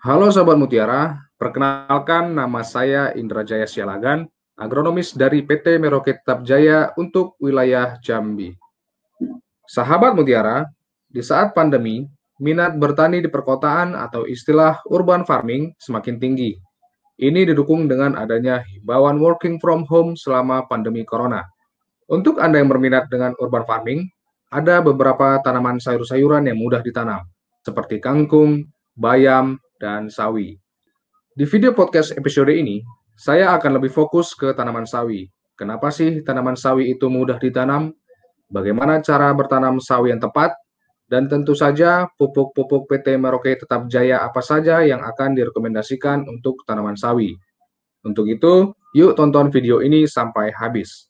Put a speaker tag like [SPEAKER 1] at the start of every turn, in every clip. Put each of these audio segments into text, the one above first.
[SPEAKER 1] Halo Sobat Mutiara, perkenalkan nama saya Indra Jaya Sialagan, agronomis dari PT Merauke Tetap Jaya untuk wilayah Jambi. Sahabat Mutiara, di saat pandemi, minat bertani di perkotaan atau istilah urban farming semakin tinggi. Ini didukung dengan adanya himbauan working from home selama pandemi corona. Untuk Anda yang berminat dengan urban farming, ada beberapa tanaman sayur-sayuran yang mudah ditanam, seperti kangkung, bayam, dan sawi. Di video podcast episode ini, saya akan lebih fokus ke tanaman sawi. Kenapa sih tanaman sawi itu mudah ditanam? Bagaimana cara bertanam sawi yang tepat? Dan tentu saja pupuk-pupuk PT Merauke Tetap Jaya apa saja yang akan direkomendasikan untuk tanaman sawi. Untuk itu, yuk tonton video ini sampai habis.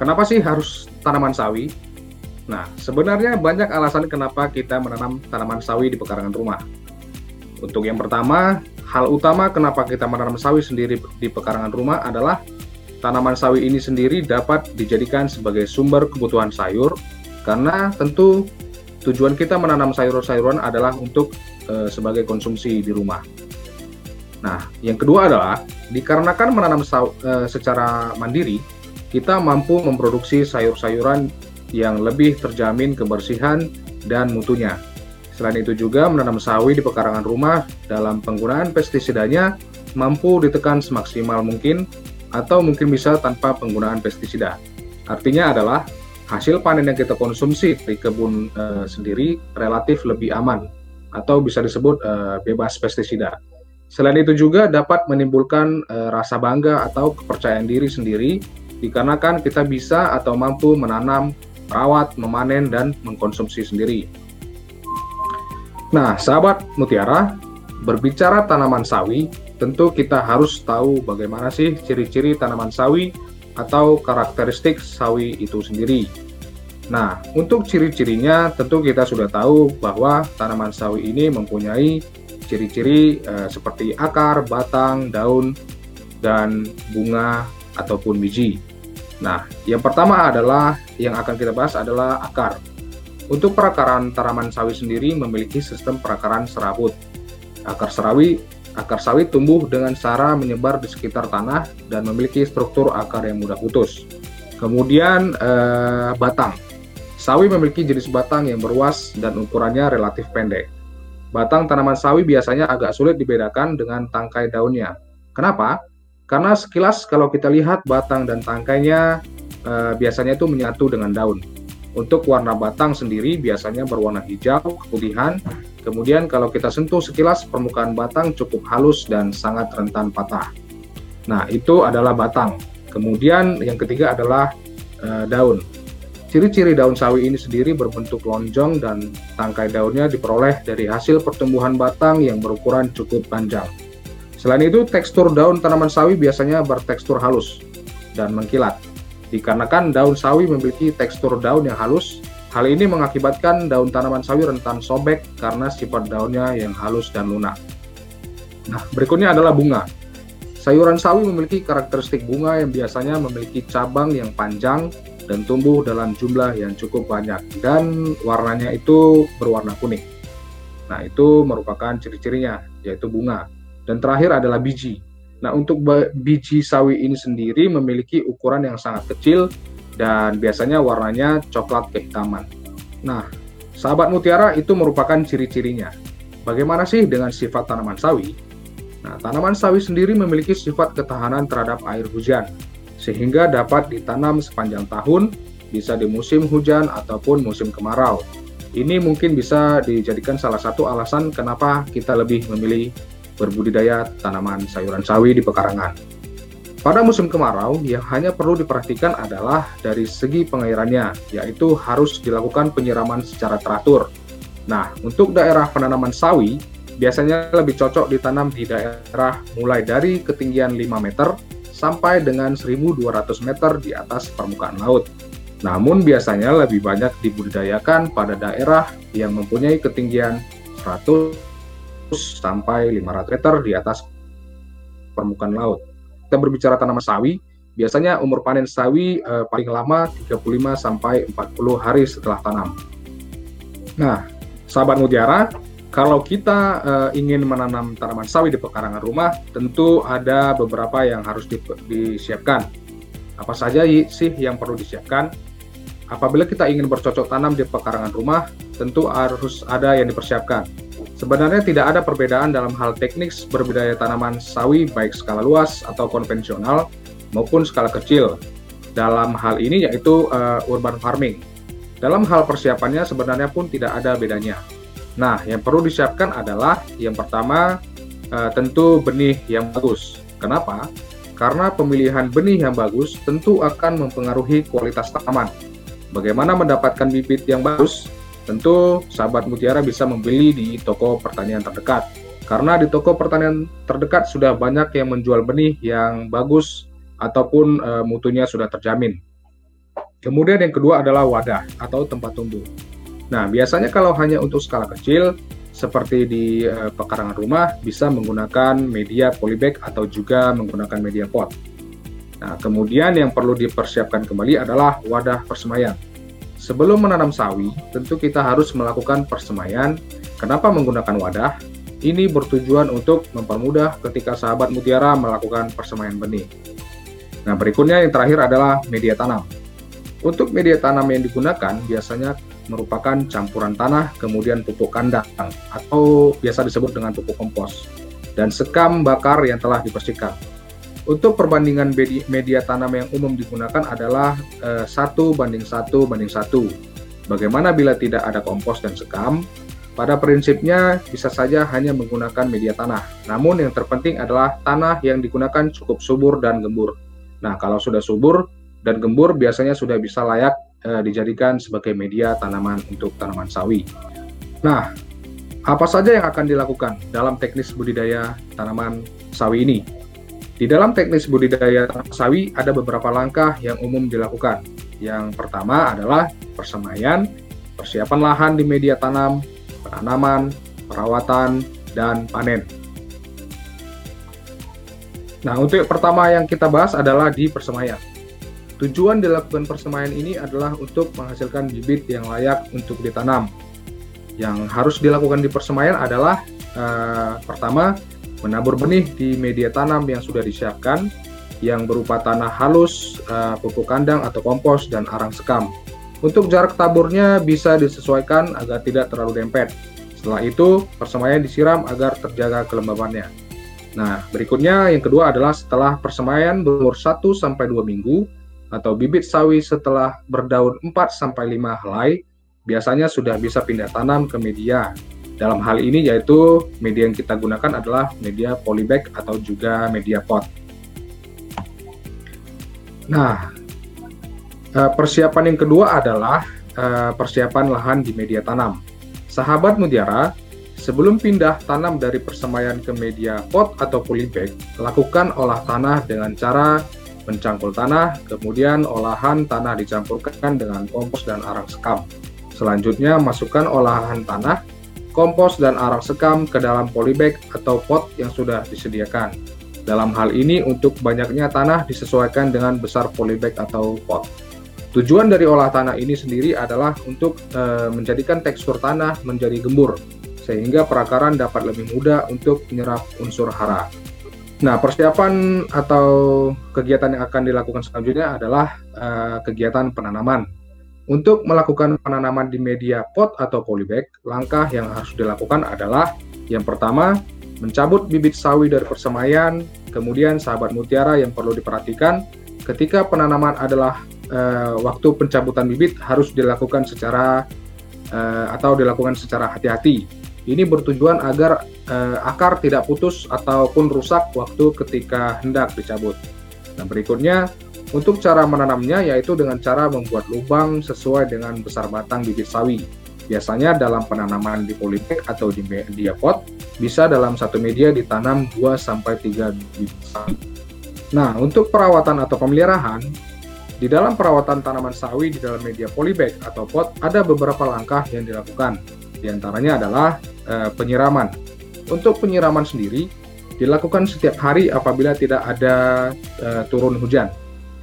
[SPEAKER 1] Kenapa sih harus tanaman sawi? Nah, sebenarnya banyak alasan kenapa kita menanam tanaman sawi di pekarangan rumah. Untuk yang pertama, hal utama kenapa kita menanam sawi sendiri di pekarangan rumah adalah tanaman sawi ini sendiri dapat dijadikan sebagai sumber kebutuhan sayur karena tentu tujuan kita menanam sayur-sayuran adalah untuk e, sebagai konsumsi di rumah. Nah, yang kedua adalah dikarenakan menanam sawi, e, secara mandiri, kita mampu memproduksi sayur-sayuran yang lebih terjamin kebersihan dan mutunya. Selain itu juga menanam sawi di pekarangan rumah dalam penggunaan pestisidanya mampu ditekan semaksimal mungkin atau mungkin bisa tanpa penggunaan pestisida. Artinya adalah hasil panen yang kita konsumsi di kebun e, sendiri relatif lebih aman atau bisa disebut e, bebas pestisida. Selain itu juga dapat menimbulkan e, rasa bangga atau kepercayaan diri sendiri dikarenakan kita bisa atau mampu menanam, merawat, memanen, dan mengkonsumsi sendiri. Nah, sahabat mutiara, berbicara tanaman sawi, tentu kita harus tahu bagaimana sih ciri-ciri tanaman sawi atau karakteristik sawi itu sendiri. Nah, untuk ciri-cirinya tentu kita sudah tahu bahwa tanaman sawi ini mempunyai ciri-ciri eh, seperti akar, batang, daun, dan bunga ataupun biji. Nah, yang pertama adalah yang akan kita bahas adalah akar. Untuk perakaran tanaman sawi sendiri memiliki sistem perakaran serabut. Akar serawi, akar sawi tumbuh dengan cara menyebar di sekitar tanah dan memiliki struktur akar yang mudah putus. Kemudian eh, batang. Sawi memiliki jenis batang yang berwas dan ukurannya relatif pendek. Batang tanaman sawi biasanya agak sulit dibedakan dengan tangkai daunnya. Kenapa? Karena sekilas kalau kita lihat batang dan tangkainya eh, biasanya itu menyatu dengan daun. Untuk warna batang sendiri biasanya berwarna hijau, keputihan. Kemudian kalau kita sentuh sekilas permukaan batang cukup halus dan sangat rentan patah. Nah, itu adalah batang. Kemudian yang ketiga adalah eh, daun. Ciri-ciri daun sawi ini sendiri berbentuk lonjong dan tangkai daunnya diperoleh dari hasil pertumbuhan batang yang berukuran cukup panjang. Selain itu, tekstur daun tanaman sawi biasanya bertekstur halus dan mengkilat. Dikarenakan daun sawi memiliki tekstur daun yang halus, hal ini mengakibatkan daun tanaman sawi rentan sobek karena sifat daunnya yang halus dan lunak. Nah, berikutnya adalah bunga. Sayuran sawi memiliki karakteristik bunga yang biasanya memiliki cabang yang panjang dan tumbuh dalam jumlah yang cukup banyak dan warnanya itu berwarna kuning. Nah, itu merupakan ciri-cirinya, yaitu bunga. Dan terakhir adalah biji. Nah, untuk biji sawi ini sendiri memiliki ukuran yang sangat kecil dan biasanya warnanya coklat kehitaman. Nah, sahabat mutiara itu merupakan ciri-cirinya. Bagaimana sih dengan sifat tanaman sawi? Nah, tanaman sawi sendiri memiliki sifat ketahanan terhadap air hujan, sehingga dapat ditanam sepanjang tahun, bisa di musim hujan ataupun musim kemarau. Ini mungkin bisa dijadikan salah satu alasan kenapa kita lebih memilih berbudidaya tanaman sayuran sawi di pekarangan. Pada musim kemarau, yang hanya perlu diperhatikan adalah dari segi pengairannya, yaitu harus dilakukan penyiraman secara teratur. Nah, untuk daerah penanaman sawi, biasanya lebih cocok ditanam di daerah mulai dari ketinggian 5 meter sampai dengan 1200 meter di atas permukaan laut. Namun biasanya lebih banyak dibudidayakan pada daerah yang mempunyai ketinggian 100 sampai 500 meter di atas permukaan laut kita berbicara tanaman sawi, biasanya umur panen sawi eh, paling lama 35 sampai 40 hari setelah tanam. Nah, sahabat mutiara, kalau kita eh, ingin menanam tanaman sawi di pekarangan rumah, tentu ada beberapa yang harus di, disiapkan. Apa saja sih yang perlu disiapkan? Apabila kita ingin bercocok tanam di pekarangan rumah, tentu harus ada yang dipersiapkan Sebenarnya tidak ada perbedaan dalam hal teknik berbudidaya tanaman sawi baik skala luas atau konvensional maupun skala kecil. Dalam hal ini yaitu uh, urban farming. Dalam hal persiapannya sebenarnya pun tidak ada bedanya. Nah, yang perlu disiapkan adalah yang pertama uh, tentu benih yang bagus. Kenapa? Karena pemilihan benih yang bagus tentu akan mempengaruhi kualitas tanaman. Bagaimana mendapatkan bibit yang bagus? Tentu sahabat mutiara bisa membeli di toko pertanian terdekat. Karena di toko pertanian terdekat sudah banyak yang menjual benih yang bagus ataupun e, mutunya sudah terjamin. Kemudian yang kedua adalah wadah atau tempat tumbuh. Nah, biasanya kalau hanya untuk skala kecil seperti di e, pekarangan rumah bisa menggunakan media polybag atau juga menggunakan media pot. Nah, kemudian yang perlu dipersiapkan kembali adalah wadah persemaian. Sebelum menanam sawi, tentu kita harus melakukan persemaian. Kenapa menggunakan wadah? Ini bertujuan untuk mempermudah ketika sahabat mutiara melakukan persemaian benih. Nah, berikutnya yang terakhir adalah media tanam. Untuk media tanam yang digunakan biasanya merupakan campuran tanah, kemudian pupuk kandang atau biasa disebut dengan pupuk kompos dan sekam bakar yang telah dibersihkan. Untuk perbandingan media tanam yang umum digunakan adalah eh, satu banding satu banding satu. Bagaimana bila tidak ada kompos dan sekam? Pada prinsipnya bisa saja hanya menggunakan media tanah. Namun yang terpenting adalah tanah yang digunakan cukup subur dan gembur. Nah, kalau sudah subur dan gembur biasanya sudah bisa layak eh, dijadikan sebagai media tanaman untuk tanaman sawi. Nah, apa saja yang akan dilakukan dalam teknis budidaya tanaman sawi ini? Di dalam teknis budidaya sawi ada beberapa langkah yang umum dilakukan. Yang pertama adalah persemaian, persiapan lahan di media tanam, penanaman, perawatan, dan panen. Nah, untuk pertama yang kita bahas adalah di persemaian. Tujuan dilakukan persemaian ini adalah untuk menghasilkan bibit yang layak untuk ditanam. Yang harus dilakukan di persemaian adalah uh, pertama menabur benih di media tanam yang sudah disiapkan yang berupa tanah halus, uh, pupuk kandang atau kompos, dan arang sekam. Untuk jarak taburnya bisa disesuaikan agar tidak terlalu dempet. Setelah itu, persemaian disiram agar terjaga kelembabannya. Nah, berikutnya yang kedua adalah setelah persemaian berumur 1-2 minggu, atau bibit sawi setelah berdaun 4-5 helai, biasanya sudah bisa pindah tanam ke media dalam hal ini yaitu media yang kita gunakan adalah media polybag atau juga media pot. Nah, eh, persiapan yang kedua adalah eh, persiapan lahan di media tanam. Sahabat mutiara, sebelum pindah tanam dari persemaian ke media pot atau polybag, lakukan olah tanah dengan cara mencangkul tanah, kemudian olahan tanah dicampurkan dengan kompos dan arang sekam. Selanjutnya, masukkan olahan tanah kompos dan arang sekam ke dalam polybag atau pot yang sudah disediakan. Dalam hal ini, untuk banyaknya tanah disesuaikan dengan besar polybag atau pot. Tujuan dari olah tanah ini sendiri adalah untuk e, menjadikan tekstur tanah menjadi gembur, sehingga perakaran dapat lebih mudah untuk menyerap unsur hara. Nah, persiapan atau kegiatan yang akan dilakukan selanjutnya adalah e, kegiatan penanaman. Untuk melakukan penanaman di media pot atau polybag, langkah yang harus dilakukan adalah yang pertama, mencabut bibit sawi dari persemaian, kemudian sahabat mutiara yang perlu diperhatikan ketika penanaman adalah uh, waktu pencabutan bibit harus dilakukan secara uh, atau dilakukan secara hati-hati. Ini bertujuan agar uh, akar tidak putus ataupun rusak waktu ketika hendak dicabut. Nah, berikutnya untuk cara menanamnya yaitu dengan cara membuat lubang sesuai dengan besar batang bibit sawi. Biasanya dalam penanaman di polybag atau di media pot, bisa dalam satu media ditanam 2-3 bibit sawi. Nah, untuk perawatan atau pemeliharaan, di dalam perawatan tanaman sawi di dalam media polybag atau pot ada beberapa langkah yang dilakukan. Di antaranya adalah e, penyiraman. Untuk penyiraman sendiri dilakukan setiap hari apabila tidak ada e, turun hujan.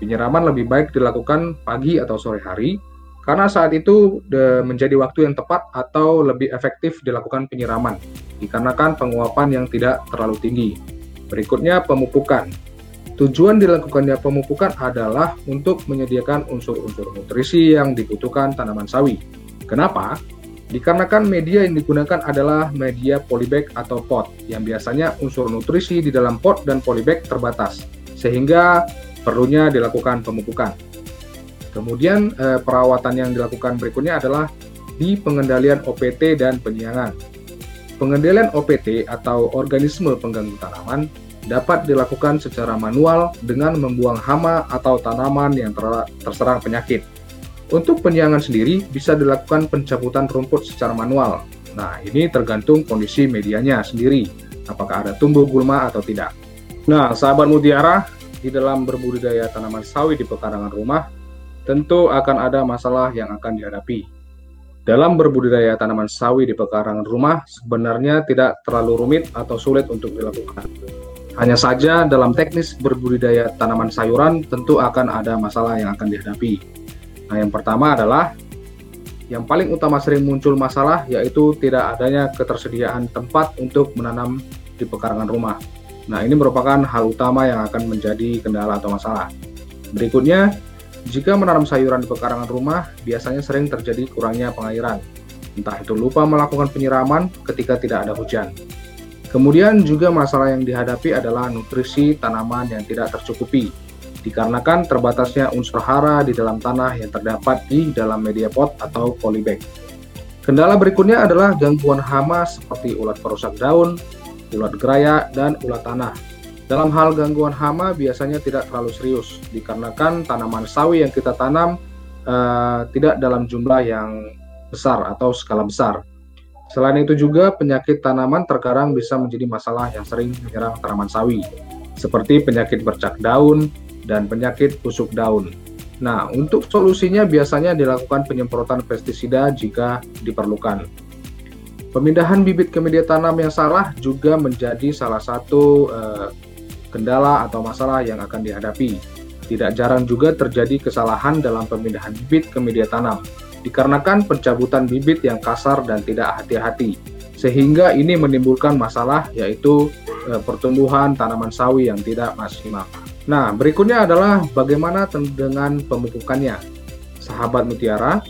[SPEAKER 1] Penyiraman lebih baik dilakukan pagi atau sore hari karena saat itu menjadi waktu yang tepat atau lebih efektif dilakukan penyiraman dikarenakan penguapan yang tidak terlalu tinggi. Berikutnya pemupukan. Tujuan dilakukannya pemupukan adalah untuk menyediakan unsur-unsur nutrisi yang dibutuhkan tanaman sawi. Kenapa? Dikarenakan media yang digunakan adalah media polybag atau pot, yang biasanya unsur nutrisi di dalam pot dan polybag terbatas, sehingga perlunya dilakukan pemupukan. Kemudian eh, perawatan yang dilakukan berikutnya adalah di pengendalian OPT dan penyiangan. Pengendalian OPT atau organisme pengganggu tanaman dapat dilakukan secara manual dengan membuang hama atau tanaman yang ter terserang penyakit. Untuk penyiangan sendiri bisa dilakukan pencabutan rumput secara manual. Nah, ini tergantung kondisi medianya sendiri, apakah ada tumbuh gulma atau tidak. Nah, sahabat mutiara, di dalam berbudidaya tanaman sawi di pekarangan rumah, tentu akan ada masalah yang akan dihadapi. Dalam berbudidaya tanaman sawi di pekarangan rumah, sebenarnya tidak terlalu rumit atau sulit untuk dilakukan. Hanya saja dalam teknis berbudidaya tanaman sayuran tentu akan ada masalah yang akan dihadapi. Nah, yang pertama adalah yang paling utama sering muncul masalah yaitu tidak adanya ketersediaan tempat untuk menanam di pekarangan rumah. Nah, ini merupakan hal utama yang akan menjadi kendala atau masalah. Berikutnya, jika menanam sayuran di pekarangan rumah, biasanya sering terjadi kurangnya pengairan. Entah itu lupa melakukan penyiraman ketika tidak ada hujan. Kemudian juga masalah yang dihadapi adalah nutrisi tanaman yang tidak tercukupi, dikarenakan terbatasnya unsur hara di dalam tanah yang terdapat di dalam media pot atau polybag. Kendala berikutnya adalah gangguan hama seperti ulat perusak daun, ulat geraya, dan ulat tanah. Dalam hal gangguan hama biasanya tidak terlalu serius, dikarenakan tanaman sawi yang kita tanam uh, tidak dalam jumlah yang besar atau skala besar. Selain itu juga penyakit tanaman terkadang bisa menjadi masalah yang sering menyerang tanaman sawi, seperti penyakit bercak daun dan penyakit busuk daun. Nah, untuk solusinya biasanya dilakukan penyemprotan pestisida jika diperlukan. Pemindahan bibit ke media tanam yang salah juga menjadi salah satu eh, kendala atau masalah yang akan dihadapi. Tidak jarang juga terjadi kesalahan dalam pemindahan bibit ke media tanam dikarenakan pencabutan bibit yang kasar dan tidak hati-hati, sehingga ini menimbulkan masalah yaitu e, pertumbuhan tanaman sawi yang tidak maksimal. Nah, berikutnya adalah bagaimana dengan pemupukannya. Sahabat mutiara,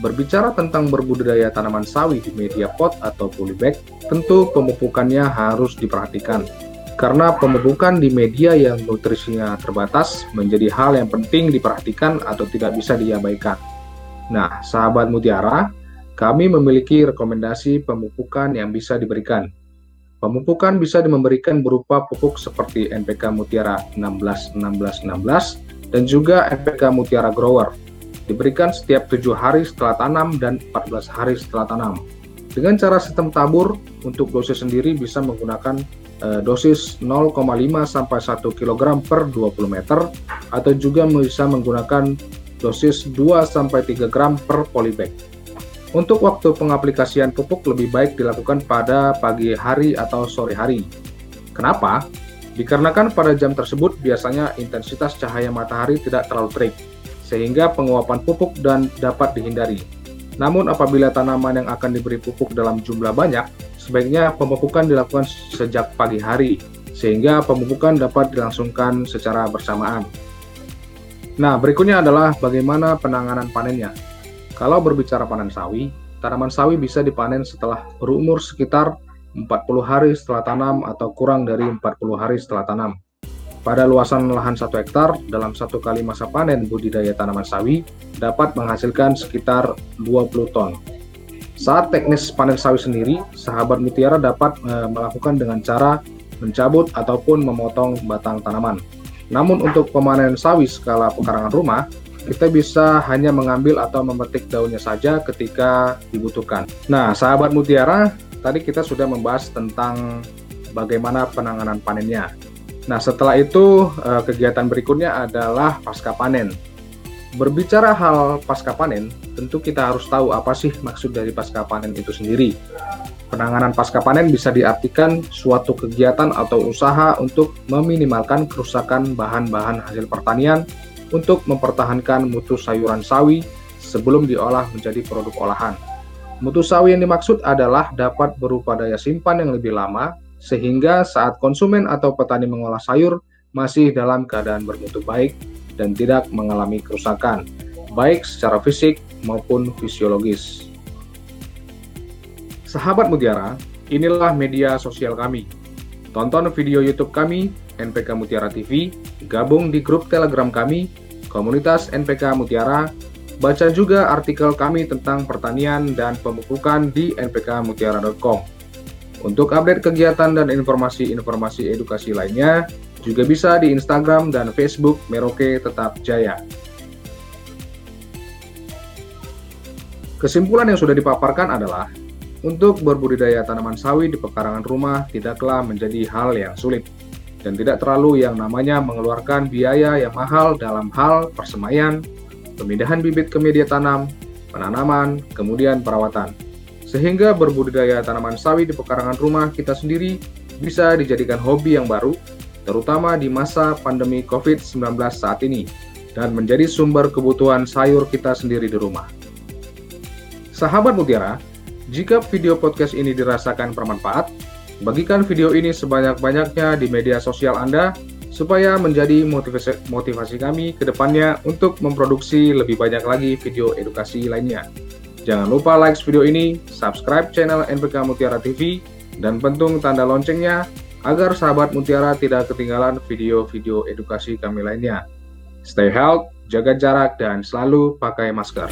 [SPEAKER 1] berbicara tentang berbudidaya tanaman sawi di media pot atau polybag, tentu pemupukannya harus diperhatikan. Karena pemupukan di media yang nutrisinya terbatas menjadi hal yang penting diperhatikan atau tidak bisa diabaikan. Nah, sahabat mutiara, kami memiliki rekomendasi pemupukan yang bisa diberikan. Pemupukan bisa memberikan berupa pupuk seperti NPK Mutiara 16 16 16 dan juga NPK Mutiara Grower. Diberikan setiap 7 hari setelah tanam dan 14 hari setelah tanam. Dengan cara sistem tabur, untuk dosis sendiri bisa menggunakan eh, dosis 0,5 sampai 1 kg per 20 meter atau juga bisa menggunakan dosis 2-3 gram per polybag. Untuk waktu pengaplikasian pupuk lebih baik dilakukan pada pagi hari atau sore hari. Kenapa? Dikarenakan pada jam tersebut biasanya intensitas cahaya matahari tidak terlalu terik, sehingga penguapan pupuk dan dapat dihindari. Namun apabila tanaman yang akan diberi pupuk dalam jumlah banyak, sebaiknya pemupukan dilakukan sejak pagi hari, sehingga pemupukan dapat dilangsungkan secara bersamaan. Nah, berikutnya adalah bagaimana penanganan panennya. Kalau berbicara panen sawi, tanaman sawi bisa dipanen setelah berumur sekitar 40 hari setelah tanam atau kurang dari 40 hari setelah tanam. Pada luasan lahan 1 hektar, dalam satu kali masa panen budidaya tanaman sawi dapat menghasilkan sekitar 20 ton. Saat teknis panen sawi sendiri, sahabat mutiara dapat e, melakukan dengan cara mencabut ataupun memotong batang tanaman. Namun untuk pemanen sawi skala pekarangan rumah, kita bisa hanya mengambil atau memetik daunnya saja ketika dibutuhkan. Nah, sahabat mutiara, tadi kita sudah membahas tentang bagaimana penanganan panennya. Nah, setelah itu eh, kegiatan berikutnya adalah pasca panen. Berbicara hal pasca panen, tentu kita harus tahu apa sih maksud dari pasca panen itu sendiri. Penanganan pasca panen bisa diartikan suatu kegiatan atau usaha untuk meminimalkan kerusakan bahan-bahan hasil pertanian untuk mempertahankan mutu sayuran sawi sebelum diolah menjadi produk olahan. Mutu sawi yang dimaksud adalah dapat berupa daya simpan yang lebih lama sehingga saat konsumen atau petani mengolah sayur masih dalam keadaan bermutu baik dan tidak mengalami kerusakan, baik secara fisik maupun fisiologis. Sahabat Mutiara, inilah media sosial kami. Tonton video YouTube kami, NPK Mutiara TV, gabung di grup Telegram kami, komunitas NPK Mutiara, baca juga artikel kami tentang pertanian dan pemupukan di npkmutiara.com. Untuk update kegiatan dan informasi-informasi edukasi lainnya, juga bisa di Instagram dan Facebook Merauke Tetap Jaya. Kesimpulan yang sudah dipaparkan adalah untuk berbudidaya tanaman sawi di pekarangan rumah tidaklah menjadi hal yang sulit dan tidak terlalu yang namanya mengeluarkan biaya yang mahal dalam hal persemaian, pemindahan bibit ke media tanam, penanaman, kemudian perawatan. Sehingga berbudidaya tanaman sawi di pekarangan rumah kita sendiri bisa dijadikan hobi yang baru, terutama di masa pandemi COVID-19 saat ini, dan menjadi sumber kebutuhan sayur kita sendiri di rumah. Sahabat Mutiara, jika video podcast ini dirasakan bermanfaat, bagikan video ini sebanyak-banyaknya di media sosial Anda supaya menjadi motivasi, motivasi kami ke depannya untuk memproduksi lebih banyak lagi video edukasi lainnya. Jangan lupa like video ini, subscribe channel NPK Mutiara TV, dan pentung tanda loncengnya agar sahabat Mutiara tidak ketinggalan video-video edukasi kami lainnya. Stay healthy, jaga jarak, dan selalu pakai masker.